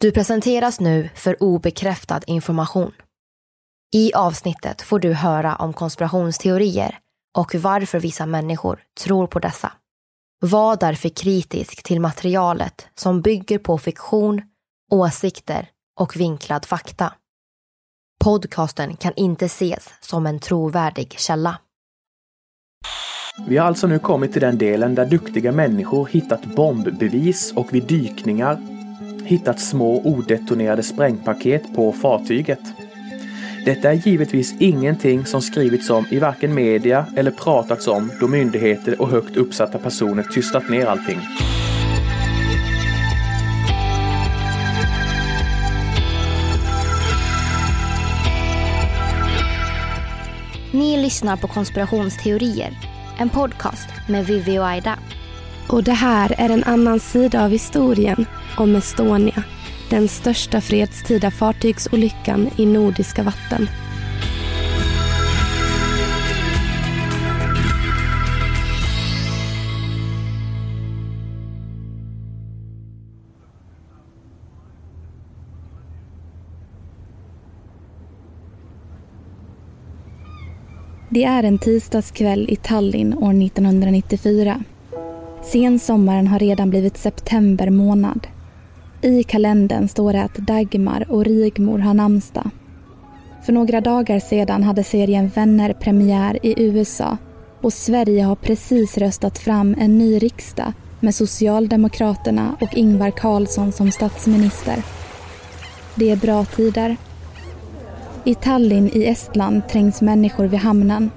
Du presenteras nu för obekräftad information. I avsnittet får du höra om konspirationsteorier och varför vissa människor tror på dessa. Var därför kritisk till materialet som bygger på fiktion, åsikter och vinklad fakta. Podcasten kan inte ses som en trovärdig källa. Vi har alltså nu kommit till den delen där duktiga människor hittat bombbevis och vid dykningar hittat små odetonerade sprängpaket på fartyget. Detta är givetvis ingenting som skrivits om i varken media eller pratats om då myndigheter och högt uppsatta personer tystat ner allting. Ni lyssnar på konspirationsteorier, en podcast med Vivi och Aida. Och det här är en annan sida av historien om Estonia, den största fredstida fartygsolyckan i nordiska vatten. Det är en tisdagskväll i Tallinn år 1994. Sensommaren har redan blivit september månad. I kalendern står det att Dagmar och Rigmor har namnsdag. För några dagar sedan hade serien Vänner premiär i USA och Sverige har precis röstat fram en ny riksdag med Socialdemokraterna och Ingvar Carlsson som statsminister. Det är bra tider. I Tallinn i Estland trängs människor vid hamnen.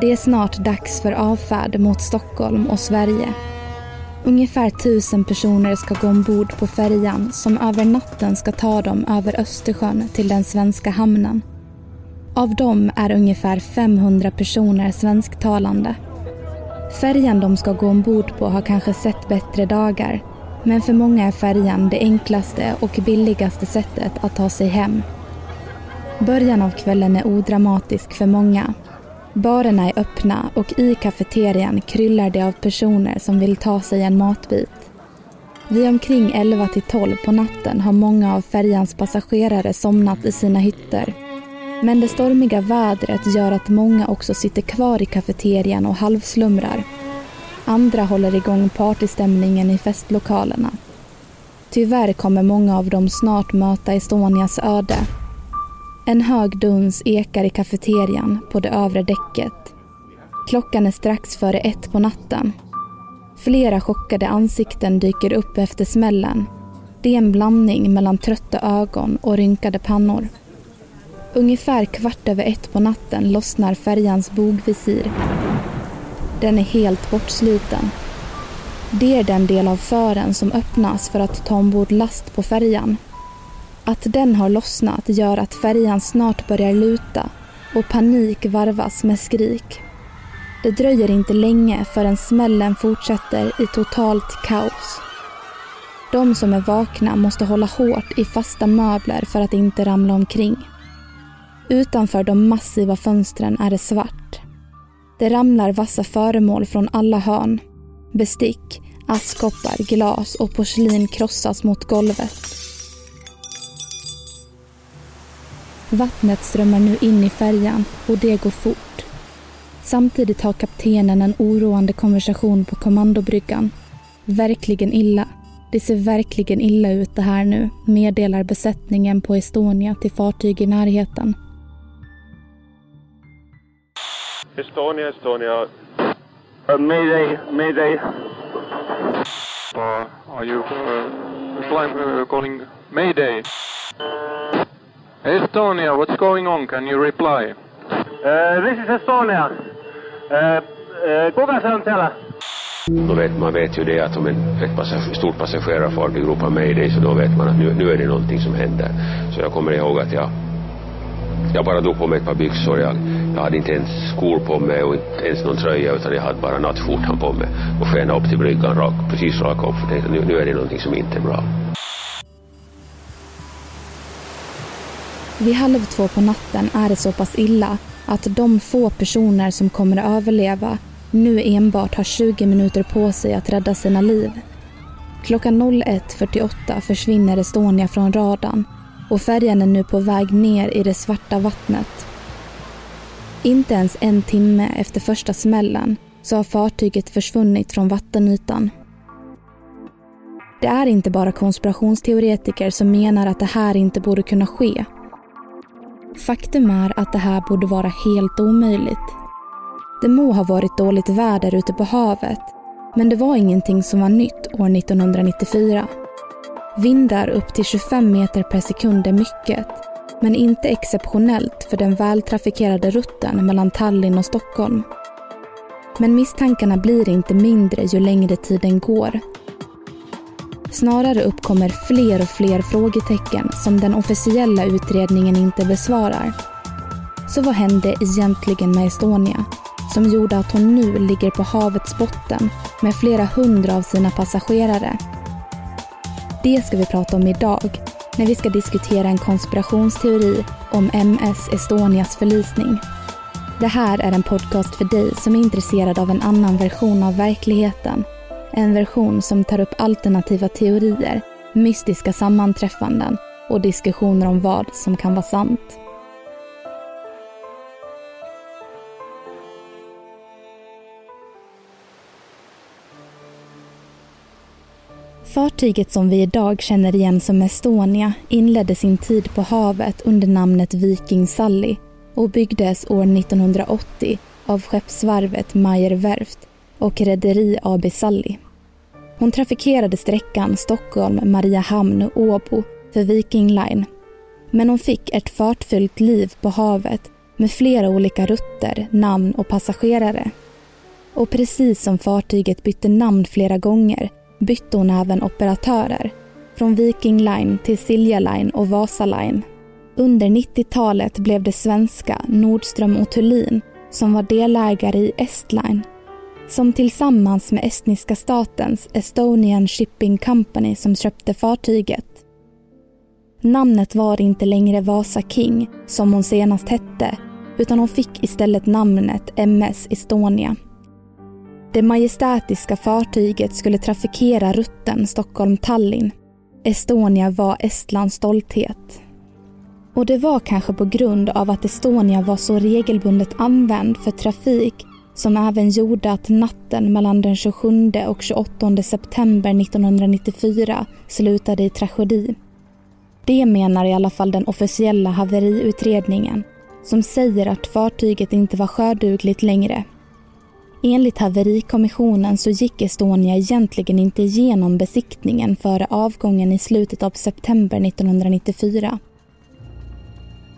Det är snart dags för avfärd mot Stockholm och Sverige. Ungefär tusen personer ska gå ombord på färjan som över natten ska ta dem över Östersjön till den svenska hamnen. Av dem är ungefär 500 personer svensktalande. Färjan de ska gå ombord på har kanske sett bättre dagar men för många är färjan det enklaste och billigaste sättet att ta sig hem. Början av kvällen är odramatisk för många Barerna är öppna och i kafeterian kryllar det av personer som vill ta sig en matbit. Vid omkring 11 till 12 på natten har många av färjans passagerare somnat i sina hytter. Men det stormiga vädret gör att många också sitter kvar i kafeterian och halvslumrar. Andra håller igång partystämningen i festlokalerna. Tyvärr kommer många av dem snart möta Estonias öde en hög duns ekar i kafeterian på det övre däcket. Klockan är strax före ett på natten. Flera chockade ansikten dyker upp efter smällen. Det är en blandning mellan trötta ögon och rynkade pannor. Ungefär kvart över ett på natten lossnar färjans bogvisir. Den är helt bortsliten. Det är den del av fören som öppnas för att ta ombord last på färjan. Att den har lossnat gör att färjan snart börjar luta och panik varvas med skrik. Det dröjer inte länge förrän smällen fortsätter i totalt kaos. De som är vakna måste hålla hårt i fasta möbler för att inte ramla omkring. Utanför de massiva fönstren är det svart. Det ramlar vassa föremål från alla hörn. Bestick, askkoppar, glas och porslin krossas mot golvet. Vattnet strömmar nu in i färjan och det går fort. Samtidigt har kaptenen en oroande konversation på kommandobryggan. Verkligen illa. Det ser verkligen illa ut det här nu, meddelar besättningen på Estonia till fartyg i närheten. Estonia, Estonia. Uh, mayday, mayday. Uh, are you uh, flying, uh, calling Mayday? Estonia, what's going on? Can you reply? Uh, this is Estonia. Uh, uh, kuka se on siellä? Då vet, man vet ju det att om en, ett stort passagerarfartyg ropar Mayday så då vet man att nu, nu är det någonting som händer. Så jag kommer ihåg att jag, jag bara drog på mig ett par byxor. Jag, jag hade inte ens skor på mig och inte ens någon tröja utan jag hade bara nattskjortan på mig och skena upp till bryggan rak, precis rakt upp för tänkte nu, nu är det någonting som inte är bra. Vid halv två på natten är det så pass illa att de få personer som kommer att överleva nu enbart har 20 minuter på sig att rädda sina liv. Klockan 01.48 försvinner Estonia från radarn och färjan är nu på väg ner i det svarta vattnet. Inte ens en timme efter första smällen så har fartyget försvunnit från vattenytan. Det är inte bara konspirationsteoretiker som menar att det här inte borde kunna ske. Faktum är att det här borde vara helt omöjligt. Det må ha varit dåligt väder ute på havet, men det var ingenting som var nytt år 1994. Vindar upp till 25 meter per sekund är mycket, men inte exceptionellt för den vältrafikerade rutten mellan Tallinn och Stockholm. Men misstankarna blir inte mindre ju längre tiden går. Snarare uppkommer fler och fler frågetecken som den officiella utredningen inte besvarar. Så vad hände egentligen med Estonia? Som gjorde att hon nu ligger på havets botten med flera hundra av sina passagerare. Det ska vi prata om idag när vi ska diskutera en konspirationsteori om MS Estonias förlisning. Det här är en podcast för dig som är intresserad av en annan version av verkligheten en version som tar upp alternativa teorier, mystiska sammanträffanden och diskussioner om vad som kan vara sant. Fartyget som vi idag känner igen som Estonia inledde sin tid på havet under namnet Viking Sally och byggdes år 1980 av skeppsvarvet Meyer Werft och Rederi AB Sally. Hon trafikerade sträckan Stockholm-Mariehamn-Åbo för Viking Line. Men hon fick ett fartfyllt liv på havet med flera olika rutter, namn och passagerare. Och precis som fartyget bytte namn flera gånger bytte hon även operatörer. Från Viking Line till Silja Line och Vasa Line. Under 90-talet blev det svenska Nordström och Thulin som var delägare i Estline som tillsammans med estniska statens Estonian Shipping Company som köpte fartyget. Namnet var inte längre Vasa King, som hon senast hette, utan hon fick istället namnet MS Estonia. Det majestätiska fartyget skulle trafikera rutten Stockholm-Tallinn. Estonia var Estlands stolthet. Och det var kanske på grund av att Estonia var så regelbundet använd för trafik som även gjorde att natten mellan den 27 och 28 september 1994 slutade i tragedi. Det menar i alla fall den officiella haveriutredningen som säger att fartyget inte var sjödugligt längre. Enligt haverikommissionen så gick Estonia egentligen inte igenom besiktningen före avgången i slutet av september 1994.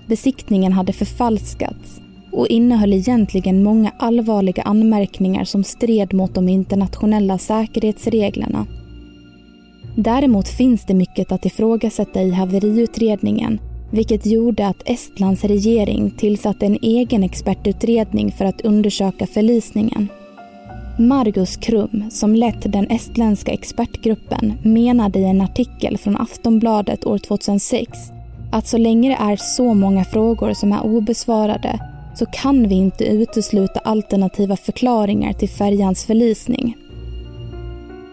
Besiktningen hade förfalskats och innehöll egentligen många allvarliga anmärkningar som stred mot de internationella säkerhetsreglerna. Däremot finns det mycket att ifrågasätta i haveriutredningen vilket gjorde att Estlands regering tillsatte en egen expertutredning för att undersöka förlisningen. Margus Krum, som lett den estländska expertgruppen, menade i en artikel från Aftonbladet år 2006 att så länge det är så många frågor som är obesvarade så kan vi inte utesluta alternativa förklaringar till färjans förlisning.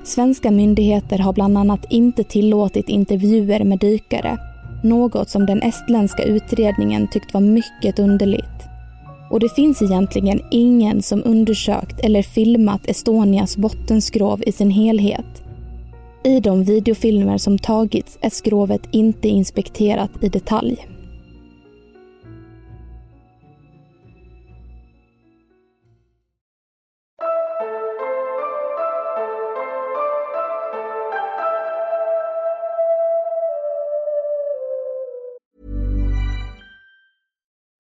Svenska myndigheter har bland annat inte tillåtit intervjuer med dykare, något som den estländska utredningen tyckt var mycket underligt. Och det finns egentligen ingen som undersökt eller filmat Estonias bottenskrov i sin helhet, I de videofilmer som tagits är skrovet inte inspekterat i detalj.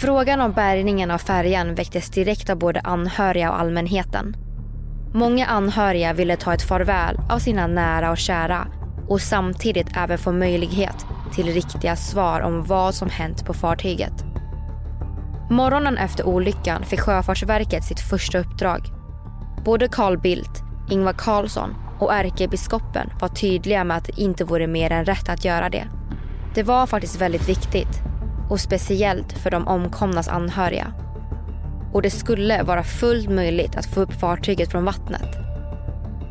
Frågan om bärgningen av färjan väcktes direkt av både anhöriga och allmänheten. Många anhöriga ville ta ett farväl av sina nära och kära och samtidigt även få möjlighet till riktiga svar om vad som hänt på fartyget. Morgonen efter olyckan fick Sjöfartsverket sitt första uppdrag. Både Carl Bildt, Ingvar Carlsson och ärkebiskopen var tydliga med att det inte vore mer än rätt att göra det. Det var faktiskt väldigt viktigt och speciellt för de omkomnas anhöriga. Och det skulle vara fullt möjligt att få upp fartyget från vattnet.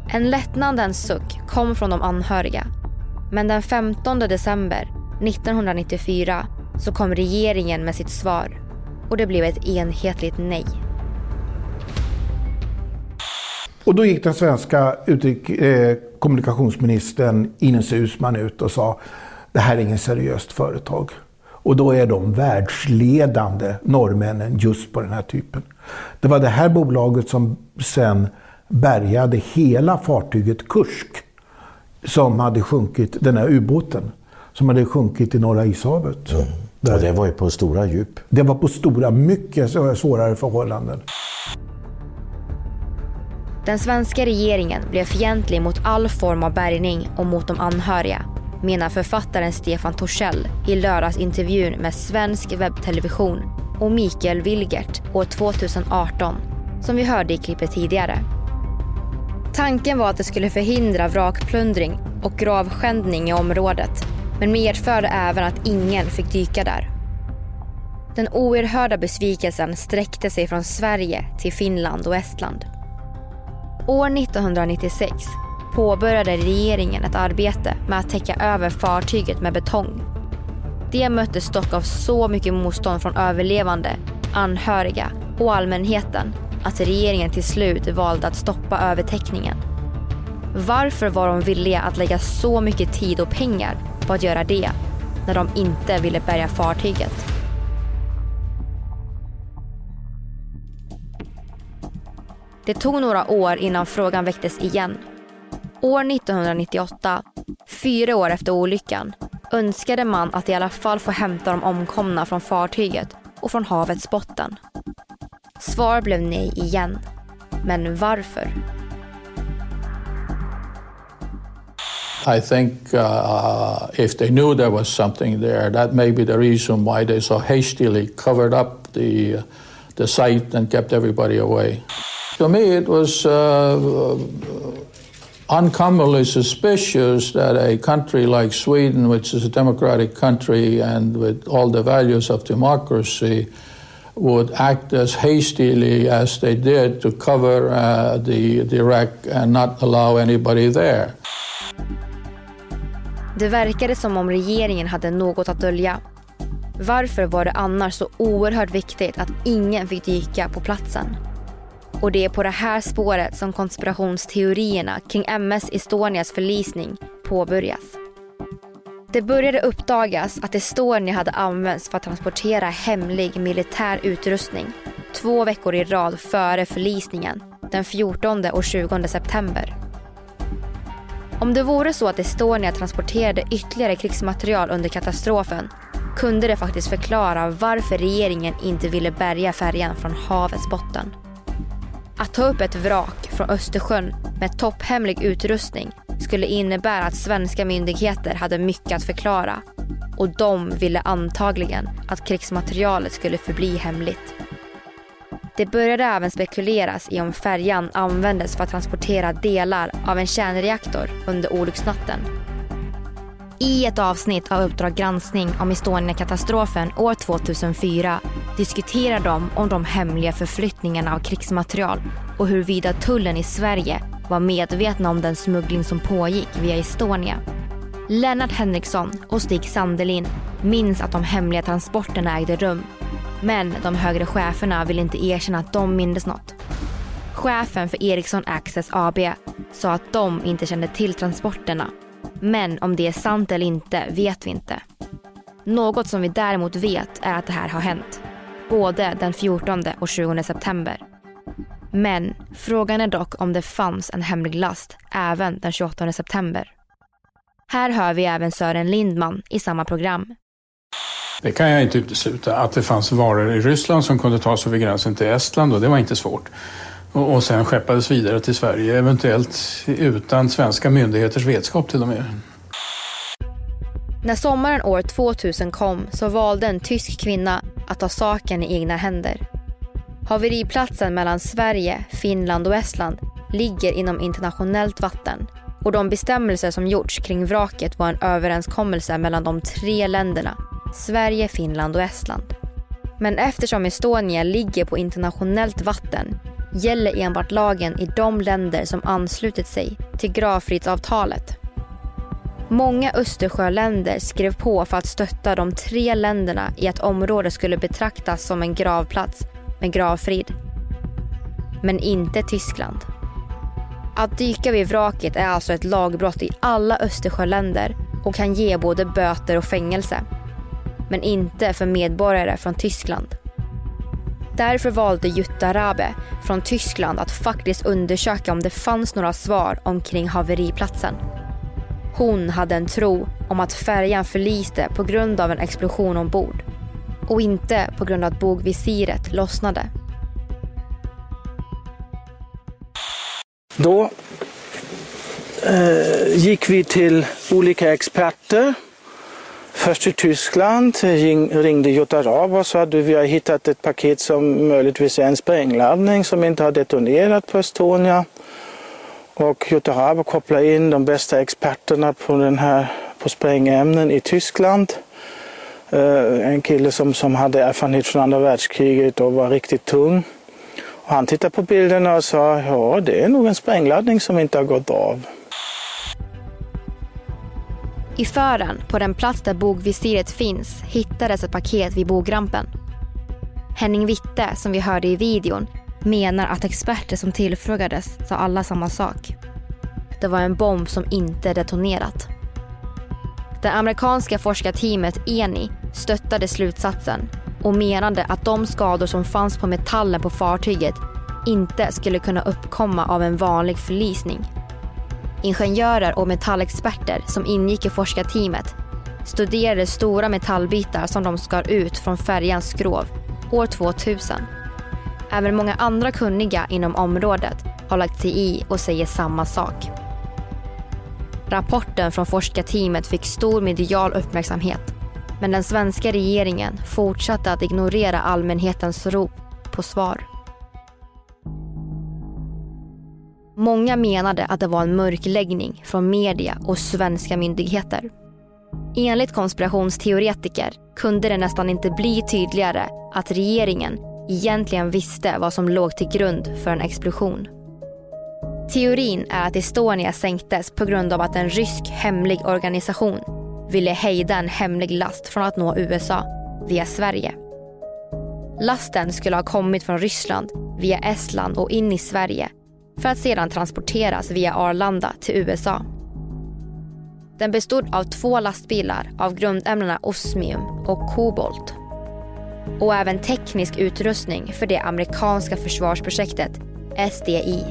En lättnadens suck kom från de anhöriga. Men den 15 december 1994 så kom regeringen med sitt svar och det blev ett enhetligt nej. Och då gick den svenska utrik- eh, kommunikationsministern Ines Uusmann ut och sa det här är ingen seriöst företag. Och då är de världsledande, norrmännen, just på den här typen. Det var det här bolaget som sen bärgade hela fartyget Kursk. Som hade sjunkit, den här ubåten, som hade sjunkit i Norra ishavet. Mm. Och det var ju på stora djup. Det var på stora, mycket svårare förhållanden. Den svenska regeringen blev fientlig mot all form av bärgning och mot de anhöriga menar författaren Stefan Torssell i lördagsintervjun med Svensk webbtelevision och Mikael Wilgert år 2018 som vi hörde i klippet tidigare. Tanken var att det skulle förhindra vrakplundring och gravskändning i området men medförde även att ingen fick dyka där. Den oerhörda besvikelsen sträckte sig från Sverige till Finland och Estland. År 1996 påbörjade regeringen ett arbete med att täcka över fartyget med betong. Det möttes dock av så mycket motstånd från överlevande, anhöriga och allmänheten att regeringen till slut valde att stoppa övertäckningen. Varför var de villiga att lägga så mycket tid och pengar på att göra det när de inte ville bärga fartyget? Det tog några år innan frågan väcktes igen År 1998, fyra år efter olyckan, önskade man att i alla fall få hämta de omkomna från fartyget och från havets botten. Svar blev nej igen. Men varför? I think uh, if they knew there was something there, that may be the reason why they so hastily covered up the, the site and kept everybody away. To me, it was uh, uncommonly suspicious that a country like Sweden, which is a democratic country and with all the values of democracy, would act as hastily as they did to cover uh, the, the wreck and not allow anybody there. Det verkade som om regeringen hade något att dölja. Varför var det annars så oerhört viktigt att ingen fick dyka på platsen? Och det är på det här spåret som konspirationsteorierna kring MS Estonias förlisning påbörjas. Det började uppdagas att Estonia hade använts för att transportera hemlig militär utrustning två veckor i rad före förlisningen den 14 och 20 september. Om det vore så att Estonia transporterade ytterligare krigsmaterial under katastrofen kunde det faktiskt förklara varför regeringen inte ville bärga färjan från havets botten. Att ta upp ett vrak från Östersjön med topphemlig utrustning skulle innebära att svenska myndigheter hade mycket att förklara och de ville antagligen att krigsmaterialet skulle förbli hemligt. Det började även spekuleras i om färjan användes för att transportera delar av en kärnreaktor under olycksnatten. I ett avsnitt av Uppdrag granskning om Estonia-katastrofen år 2004 diskuterar de om de hemliga förflyttningarna av krigsmaterial och huruvida tullen i Sverige var medvetna om den smuggling som pågick via Estonia. Lennart Henriksson och Stig Sandelin minns att de hemliga transporterna ägde rum men de högre cheferna vill inte erkänna att de mindes något. Chefen för Ericsson Access AB sa att de inte kände till transporterna. Men om det är sant eller inte vet vi inte. Något som vi däremot vet är att det här har hänt. Både den 14 och 20 september. Men frågan är dock om det fanns en hemlig last även den 28 september. Här hör vi även Sören Lindman i samma program. Det kan jag inte utesluta. Att det fanns varor i Ryssland som kunde tas över gränsen till Estland och det var inte svårt. Och, och sen skeppades vidare till Sverige, eventuellt utan svenska myndigheters vetskap till och med. När sommaren år 2000 kom så valde en tysk kvinna att ta saken i egna händer. Haveriplatsen mellan Sverige, Finland och Estland ligger inom internationellt vatten och de bestämmelser som gjorts kring vraket var en överenskommelse mellan de tre länderna Sverige, Finland och Estland. Men eftersom Estonia ligger på internationellt vatten gäller enbart lagen i de länder som anslutit sig till gravfridsavtalet. Många Östersjöländer skrev på för att stötta de tre länderna i att området skulle betraktas som en gravplats med gravfrid. Men inte Tyskland. Att dyka vid vraket är alltså ett lagbrott i alla Östersjöländer och kan ge både böter och fängelse men inte för medborgare från Tyskland. Därför valde Jutta Rabe från Tyskland att faktiskt undersöka om det fanns några svar omkring haveriplatsen. Hon hade en tro om att färjan förliste på grund av en explosion ombord och inte på grund av att bogvisiret lossnade. Då eh, gick vi till olika experter Först i Tyskland ringde Jutta Raab och sa att vi har hittat ett paket som möjligtvis är en sprängladdning som inte har detonerat på Estonia. Och Jutta Raab kopplade in de bästa experterna på, den här, på sprängämnen i Tyskland. Eh, en kille som, som hade erfarenhet från andra världskriget och var riktigt tung. Och han tittade på bilderna och sa ja det är nog en sprängladdning som inte har gått av. I fören, på den plats där bogvisiret finns, hittades ett paket vid bogrampen. Henning Witte, som vi hörde i videon, menar att experter som tillfrågades sa alla samma sak. Det var en bomb som inte detonerat. Det amerikanska forskarteamet ENI stöttade slutsatsen och menade att de skador som fanns på metallen på fartyget inte skulle kunna uppkomma av en vanlig förlisning Ingenjörer och metallexperter som ingick i forskarteamet studerade stora metallbitar som de skar ut från färjans skrov år 2000. Även många andra kunniga inom området har lagt sig i och säger samma sak. Rapporten från forskarteamet fick stor medial uppmärksamhet men den svenska regeringen fortsatte att ignorera allmänhetens rop på svar. Många menade att det var en mörkläggning från media och svenska myndigheter. Enligt konspirationsteoretiker kunde det nästan inte bli tydligare att regeringen egentligen visste vad som låg till grund för en explosion. Teorin är att Estonia sänktes på grund av att en rysk hemlig organisation ville hejda en hemlig last från att nå USA via Sverige. Lasten skulle ha kommit från Ryssland via Estland och in i Sverige för att sedan transporteras via Arlanda till USA. Den bestod av två lastbilar av grundämnena osmium och kobolt. Och även teknisk utrustning för det amerikanska försvarsprojektet SDI.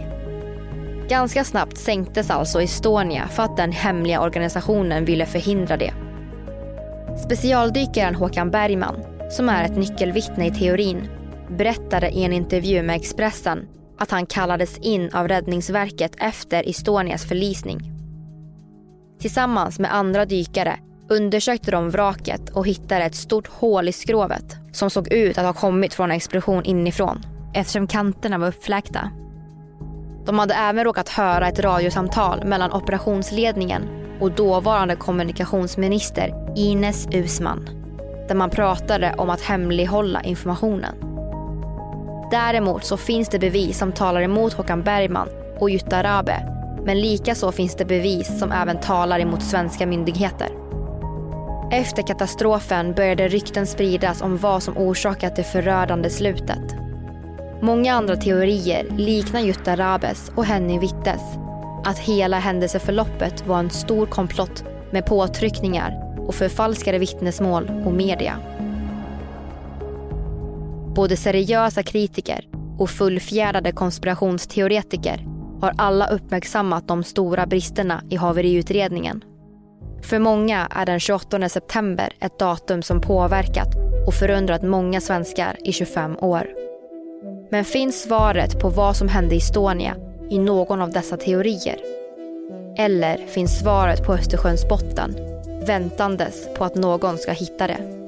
Ganska snabbt sänktes alltså Estonia för att den hemliga organisationen ville förhindra det. Specialdykaren Håkan Bergman, som är ett nyckelvittne i teorin, berättade i en intervju med Expressen att han kallades in av Räddningsverket efter Estonias förlisning. Tillsammans med andra dykare undersökte de vraket och hittade ett stort hål i skrovet som såg ut att ha kommit från en explosion inifrån eftersom kanterna var uppfläkta. De hade även råkat höra ett radiosamtal mellan operationsledningen och dåvarande kommunikationsminister Ines Usman där man pratade om att hemlighålla informationen. Däremot så finns det bevis som talar emot Håkan Bergman och Jutta Rabe men likaså finns det bevis som även talar emot svenska myndigheter. Efter katastrofen började rykten spridas om vad som orsakat det förödande slutet. Många andra teorier liknar Jutta Rabes och Henny Wittes. Att hela händelseförloppet var en stor komplott med påtryckningar och förfalskade vittnesmål och media. Både seriösa kritiker och fullfjädrade konspirationsteoretiker har alla uppmärksammat de stora bristerna i haveriutredningen. För många är den 28 september ett datum som påverkat och förundrat många svenskar i 25 år. Men finns svaret på vad som hände i Estonia i någon av dessa teorier? Eller finns svaret på Östersjöns botten, väntandes på att någon ska hitta det?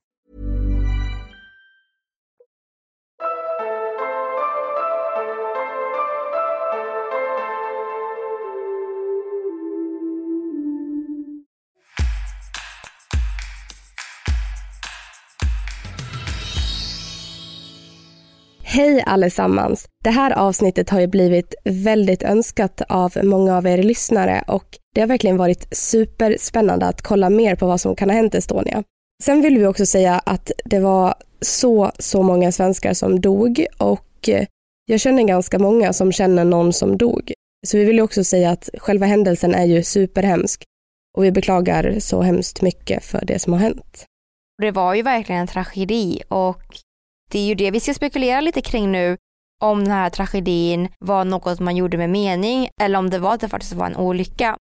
Hej allesammans! Det här avsnittet har ju blivit väldigt önskat av många av er lyssnare och det har verkligen varit superspännande att kolla mer på vad som kan ha hänt Estonia. Sen vill vi också säga att det var så, så många svenskar som dog och eh, jag känner ganska många som känner någon som dog. Så vi vill också säga att själva händelsen är ju superhemsk och vi beklagar så hemskt mycket för det som har hänt. Det var ju verkligen en tragedi och det är ju det vi ska spekulera lite kring nu. Om den här tragedin var något man gjorde med mening eller om det var att det faktiskt var en olycka.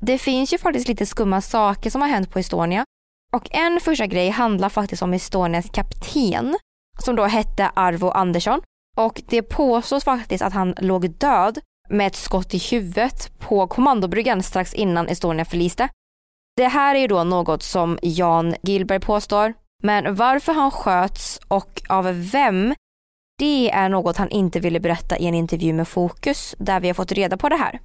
Det finns ju faktiskt lite skumma saker som har hänt på Estonia. Och en första grej handlar faktiskt om Estonias kapten som då hette Arvo Andersson. Och det påstås faktiskt att han låg död med ett skott i huvudet på kommandobryggan strax innan Estonia förliste. Det här är ju då något som Jan Gillberg påstår men varför han sköts och av vem Det är något han inte ville berätta i en intervju med Fokus där vi har fått reda på det här.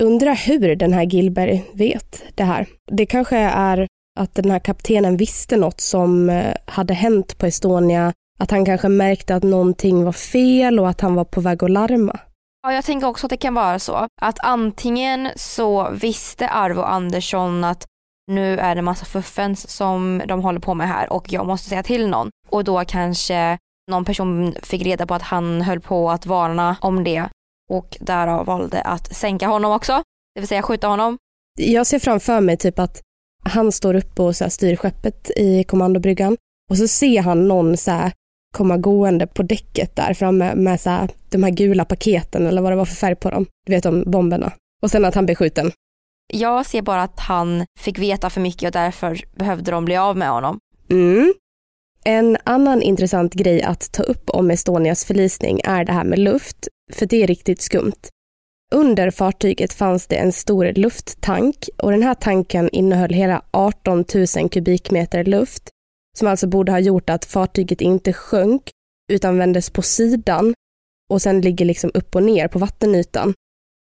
Undrar hur den här Gilberg vet det här. Det kanske är att den här kaptenen visste något som eh, hade hänt på Estonia, att han kanske märkte att någonting var fel och att han var på väg att larma. Ja, jag tänker också att det kan vara så att antingen så visste Arvo Andersson att nu är det massa fuffens som de håller på med här och jag måste säga till någon och då kanske någon person fick reda på att han höll på att varna om det och därav valde att sänka honom också, det vill säga skjuta honom. Jag ser framför mig typ att han står uppe och så styr skeppet i kommandobryggan och så ser han någon så här komma gående på däcket där framme med så här, de här gula paketen eller vad det var för färg på dem. Du vet de bomberna. Och sen att han blir skjuten. Jag ser bara att han fick veta för mycket och därför behövde de bli av med honom. Mm. En annan intressant grej att ta upp om Estonias förlisning är det här med luft, för det är riktigt skumt. Under fartyget fanns det en stor lufttank och den här tanken innehöll hela 18 000 kubikmeter luft som alltså borde ha gjort att fartyget inte sjönk utan vändes på sidan och sen ligger liksom upp och ner på vattenytan.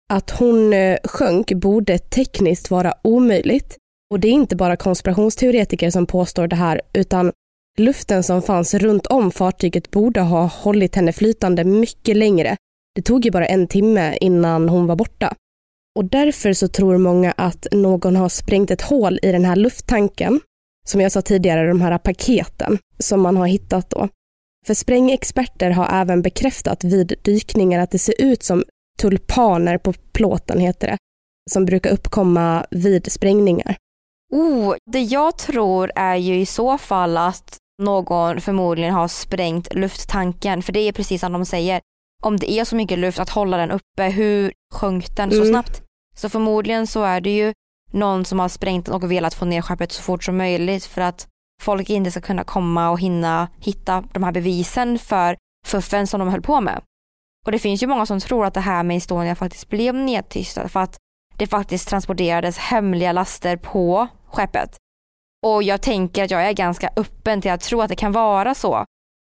Att hon eh, sjönk borde tekniskt vara omöjligt och det är inte bara konspirationsteoretiker som påstår det här utan luften som fanns runt om fartyget borde ha hållit henne flytande mycket längre. Det tog ju bara en timme innan hon var borta. Och därför så tror många att någon har sprängt ett hål i den här lufttanken som jag sa tidigare, de här paketen som man har hittat då. För sprängexperter har även bekräftat vid dykningar att det ser ut som tulpaner på plåten, heter det, som brukar uppkomma vid sprängningar. Oh, det jag tror är ju i så fall att någon förmodligen har sprängt lufttanken, för det är precis som de säger. Om det är så mycket luft att hålla den uppe, hur sjönk den så mm. snabbt? Så förmodligen så är det ju någon som har sprängt och velat få ner skeppet så fort som möjligt för att folk inte ska kunna komma och hinna hitta de här bevisen för fuffen som de höll på med. Och det finns ju många som tror att det här med Estonia faktiskt blev nedtystat för att det faktiskt transporterades hemliga laster på skeppet. Och jag tänker att jag är ganska öppen till att tro att det kan vara så.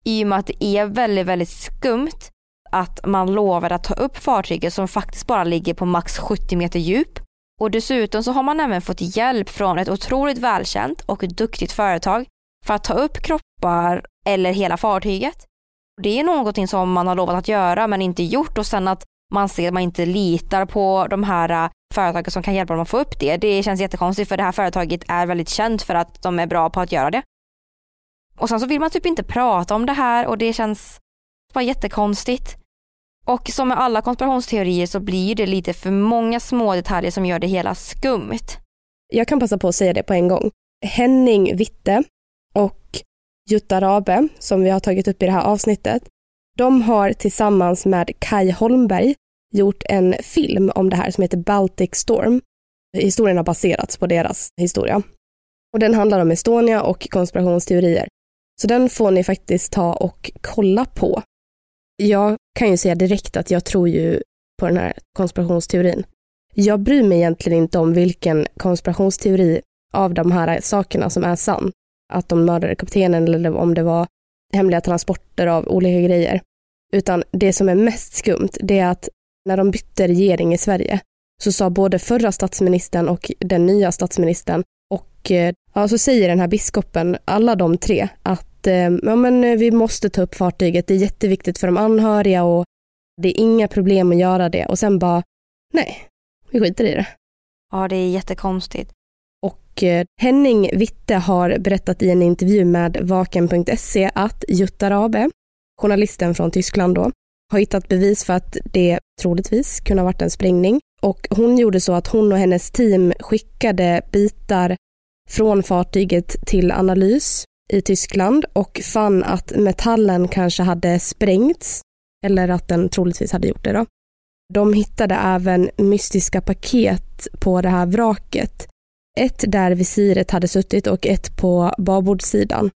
I och med att det är väldigt, väldigt skumt att man lovade att ta upp fartyget som faktiskt bara ligger på max 70 meter djup och dessutom så har man även fått hjälp från ett otroligt välkänt och duktigt företag för att ta upp kroppar eller hela fartyget. Det är någonting som man har lovat att göra men inte gjort och sen att man ser att man inte litar på de här äh, företagen som kan hjälpa dem att få upp det. Det känns jättekonstigt för det här företaget är väldigt känt för att de är bra på att göra det. Och sen så vill man typ inte prata om det här och det känns bara jättekonstigt. Och som med alla konspirationsteorier så blir det lite för många små detaljer som gör det hela skumt. Jag kan passa på att säga det på en gång. Henning Witte och Jutta Rabe, som vi har tagit upp i det här avsnittet, de har tillsammans med Kai Holmberg gjort en film om det här som heter Baltic Storm. Historien har baserats på deras historia. Och den handlar om Estonia och konspirationsteorier. Så den får ni faktiskt ta och kolla på. Jag kan ju säga direkt att jag tror ju på den här konspirationsteorin. Jag bryr mig egentligen inte om vilken konspirationsteori av de här sakerna som är sann. Att de mördade kaptenen eller om det var hemliga transporter av olika grejer. Utan det som är mest skumt, det är att när de bytte regering i Sverige så sa både förra statsministern och den nya statsministern och eh, ja, så säger den här biskopen, alla de tre, att eh, ja, men eh, vi måste ta upp fartyget, det är jätteviktigt för de anhöriga och det är inga problem att göra det. Och sen bara, nej, vi skiter i det. Ja, det är jättekonstigt. Och eh, Henning Witte har berättat i en intervju med Vaken.se att Jutta Rabe, journalisten från Tyskland då, har hittat bevis för att det troligtvis kunde ha varit en sprängning. Och hon gjorde så att hon och hennes team skickade bitar från fartyget till analys i Tyskland och fann att metallen kanske hade sprängts eller att den troligtvis hade gjort det. Då. De hittade även mystiska paket på det här vraket. Ett där visiret hade suttit och ett på babordssidan.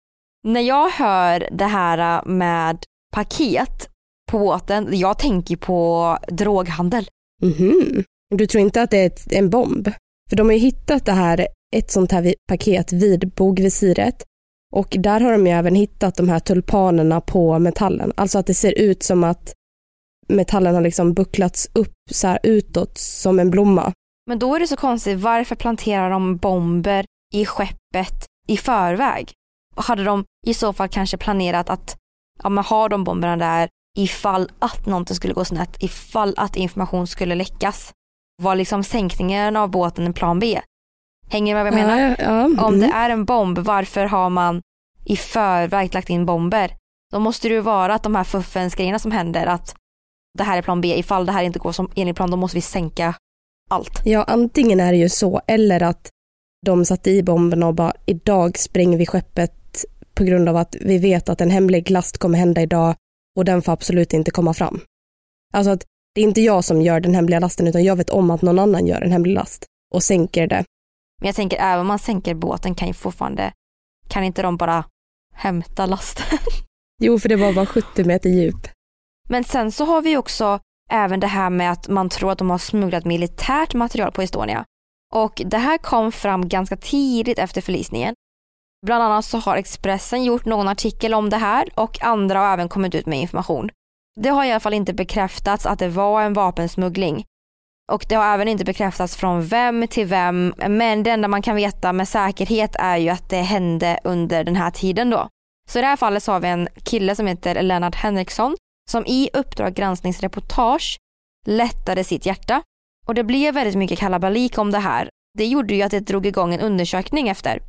När jag hör det här med paket på båten, jag tänker på droghandel. -hmm. Du tror inte att det är en bomb? För de har ju hittat det här, ett sånt här paket vid bogvisiret Och där har de ju även hittat de här tulpanerna på metallen. Alltså att det ser ut som att metallen har liksom bucklats upp så här utåt som en blomma. Men då är det så konstigt, varför planterar de bomber i skeppet i förväg? Hade de i så fall kanske planerat att ja, man har de bomberna där ifall att någonting skulle gå snett, ifall att information skulle läckas? Var liksom sänkningen av båten en plan B? Hänger du med vad jag menar? Ja, ja, mm. Om det är en bomb, varför har man i förväg lagt in bomber? Då måste det ju vara att de här fuffens grejerna som händer, att det här är plan B, ifall det här inte går som enligt plan, då måste vi sänka allt. Ja, antingen är det ju så, eller att de satte i bomberna och bara idag spränger vi skeppet på grund av att vi vet att en hemlig last kommer hända idag och den får absolut inte komma fram. Alltså att det är inte jag som gör den hemliga lasten utan jag vet om att någon annan gör en hemlig last och sänker det. Men jag tänker även om man sänker båten kan ju fortfarande, kan inte de bara hämta lasten? Jo, för det var bara 70 meter djup. Men sen så har vi också även det här med att man tror att de har smugglat militärt material på Estonia. Och det här kom fram ganska tidigt efter förlisningen. Bland annat så har Expressen gjort någon artikel om det här och andra har även kommit ut med information. Det har i alla fall inte bekräftats att det var en vapensmuggling. Och det har även inte bekräftats från vem till vem, men det enda man kan veta med säkerhet är ju att det hände under den här tiden då. Så i det här fallet så har vi en kille som heter Lennart Henriksson som i Uppdrag granskningsreportage lättade sitt hjärta. Och det blev väldigt mycket kalabalik om det här. Det gjorde ju att det drog igång en undersökning efter.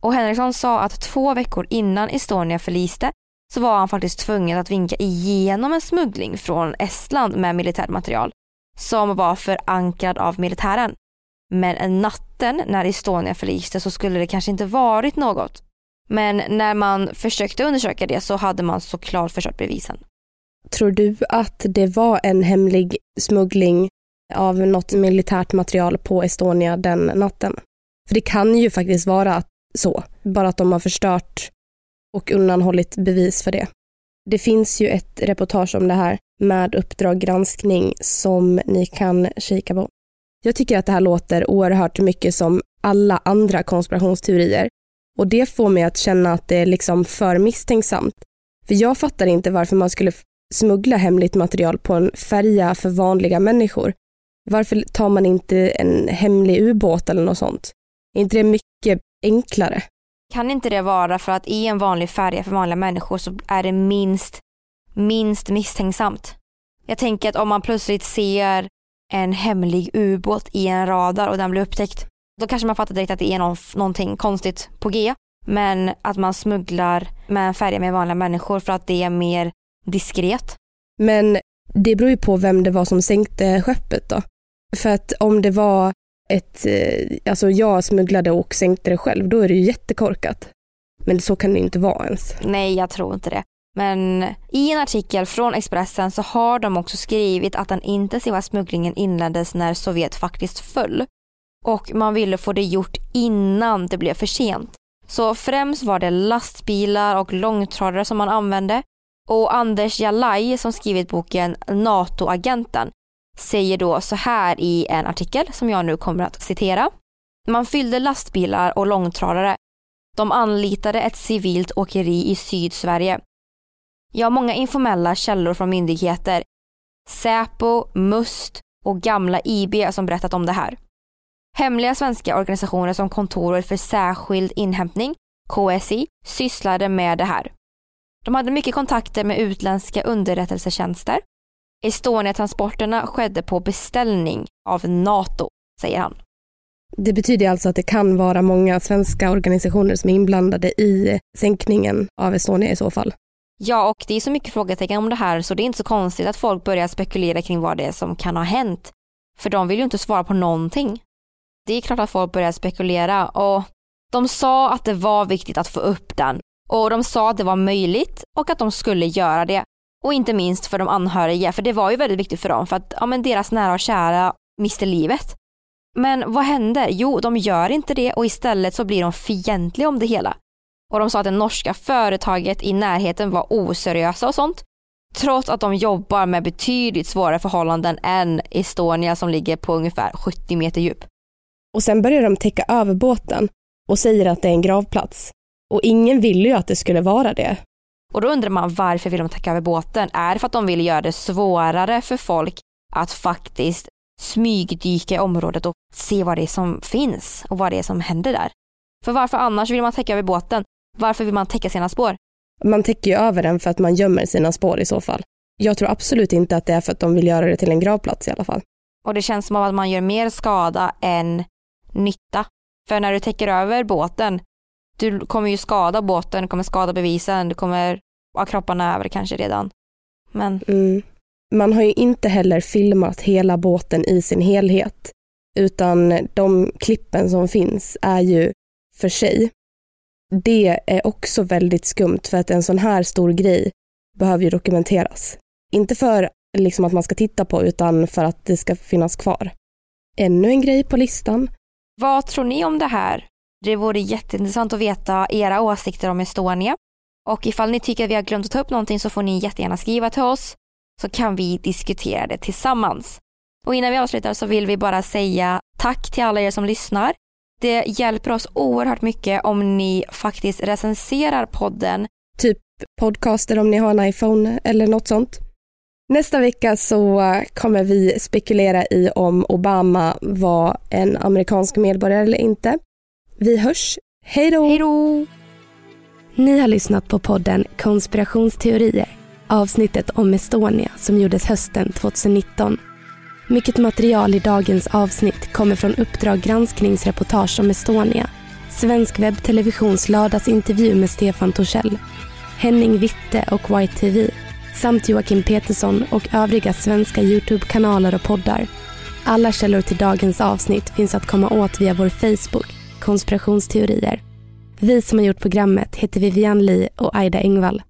Och Henriksson sa att två veckor innan Estonia förliste så var han faktiskt tvungen att vinka igenom en smuggling från Estland med militärt material som var förankrad av militären. Men natten när Estonia förliste så skulle det kanske inte varit något. Men när man försökte undersöka det så hade man såklart förstört bevisen. Tror du att det var en hemlig smuggling av något militärt material på Estonia den natten? För det kan ju faktiskt vara så, bara att de har förstört och undanhållit bevis för det. Det finns ju ett reportage om det här med Uppdrag granskning som ni kan kika på. Jag tycker att det här låter oerhört mycket som alla andra konspirationsteorier och det får mig att känna att det är liksom för misstänksamt. För jag fattar inte varför man skulle smuggla hemligt material på en färja för vanliga människor. Varför tar man inte en hemlig ubåt eller något sånt? Är inte det mycket enklare? Kan inte det vara för att i en vanlig färja för vanliga människor så är det minst, minst misstänksamt? Jag tänker att om man plötsligt ser en hemlig ubåt i en radar och den blir upptäckt, då kanske man fattar direkt att det är någon, någonting konstigt på G. Men att man smugglar med en färja med vanliga människor för att det är mer diskret. Men det beror ju på vem det var som sänkte skeppet då. För att om det var ett, eh, alltså jag smugglade och sänkte det själv, då är det ju jättekorkat. Men så kan det inte vara ens. Nej, jag tror inte det. Men i en artikel från Expressen så har de också skrivit att den intensiva smugglingen inleddes när Sovjet faktiskt föll. Och man ville få det gjort innan det blev för sent. Så främst var det lastbilar och långtradare som man använde och Anders Jalaj som skrivit boken NATO-agenten säger då så här i en artikel som jag nu kommer att citera. Man fyllde lastbilar och långtradare. De anlitade ett civilt åkeri i Sydsverige. Jag har många informella källor från myndigheter. Säpo, MUST och gamla IB som berättat om det här. Hemliga svenska organisationer som Kontoret för särskild inhämtning, KSI, sysslade med det här. De hade mycket kontakter med utländska underrättelsetjänster. Estonia-transporterna skedde på beställning av NATO, säger han. Det betyder alltså att det kan vara många svenska organisationer som är inblandade i sänkningen av Estonia i så fall. Ja, och det är så mycket frågetecken om det här så det är inte så konstigt att folk börjar spekulera kring vad det är som kan ha hänt. För de vill ju inte svara på någonting. Det är klart att folk börjar spekulera och de sa att det var viktigt att få upp den och de sa att det var möjligt och att de skulle göra det. Och inte minst för de anhöriga, för det var ju väldigt viktigt för dem för att ja, men deras nära och kära miste livet. Men vad händer? Jo, de gör inte det och istället så blir de fientliga om det hela. Och de sa att det norska företaget i närheten var oseriösa och sånt. Trots att de jobbar med betydligt svårare förhållanden än Estonia som ligger på ungefär 70 meter djup. Och sen börjar de täcka över båten och säger att det är en gravplats. Och ingen ville ju att det skulle vara det. Och då undrar man varför vill de täcka över båten? Är det för att de vill göra det svårare för folk att faktiskt smygdyka i området och se vad det är som finns och vad det är som händer där? För varför annars vill man täcka över båten? Varför vill man täcka sina spår? Man täcker ju över den för att man gömmer sina spår i så fall. Jag tror absolut inte att det är för att de vill göra det till en gravplats i alla fall. Och det känns som att man gör mer skada än nytta. För när du täcker över båten, du kommer ju skada båten, du kommer skada bevisen, du kommer ha kropparna över kanske redan. Men... Mm. Man har ju inte heller filmat hela båten i sin helhet, utan de klippen som finns är ju för sig. Det är också väldigt skumt för att en sån här stor grej behöver ju dokumenteras. Inte för liksom att man ska titta på utan för att det ska finnas kvar. Ännu en grej på listan. Vad tror ni om det här? Det vore jätteintressant att veta era åsikter om Estonia. Och ifall ni tycker att vi har glömt att ta upp någonting så får ni jättegärna skriva till oss så kan vi diskutera det tillsammans. Och innan vi avslutar så vill vi bara säga tack till alla er som lyssnar. Det hjälper oss oerhört mycket om ni faktiskt recenserar podden. Typ podcaster om ni har en iPhone eller något sånt. Nästa vecka så kommer vi spekulera i om Obama var en amerikansk medborgare eller inte. Vi hörs. Hej då! Hej då! Ni har lyssnat på podden Konspirationsteorier, avsnittet om Estonia som gjordes hösten 2019. Mycket material i dagens avsnitt kommer från Uppdrag granskningsreportage om Estonia, Svensk webbtelevisions lördagsintervju med Stefan Torssell, Henning Witte och White TV samt Joakim Petersson och övriga svenska Youtube-kanaler och poddar. Alla källor till dagens avsnitt finns att komma åt via vår Facebook, konspirationsteorier. Vi som har gjort programmet heter Vivian Lee och Aida Engvall.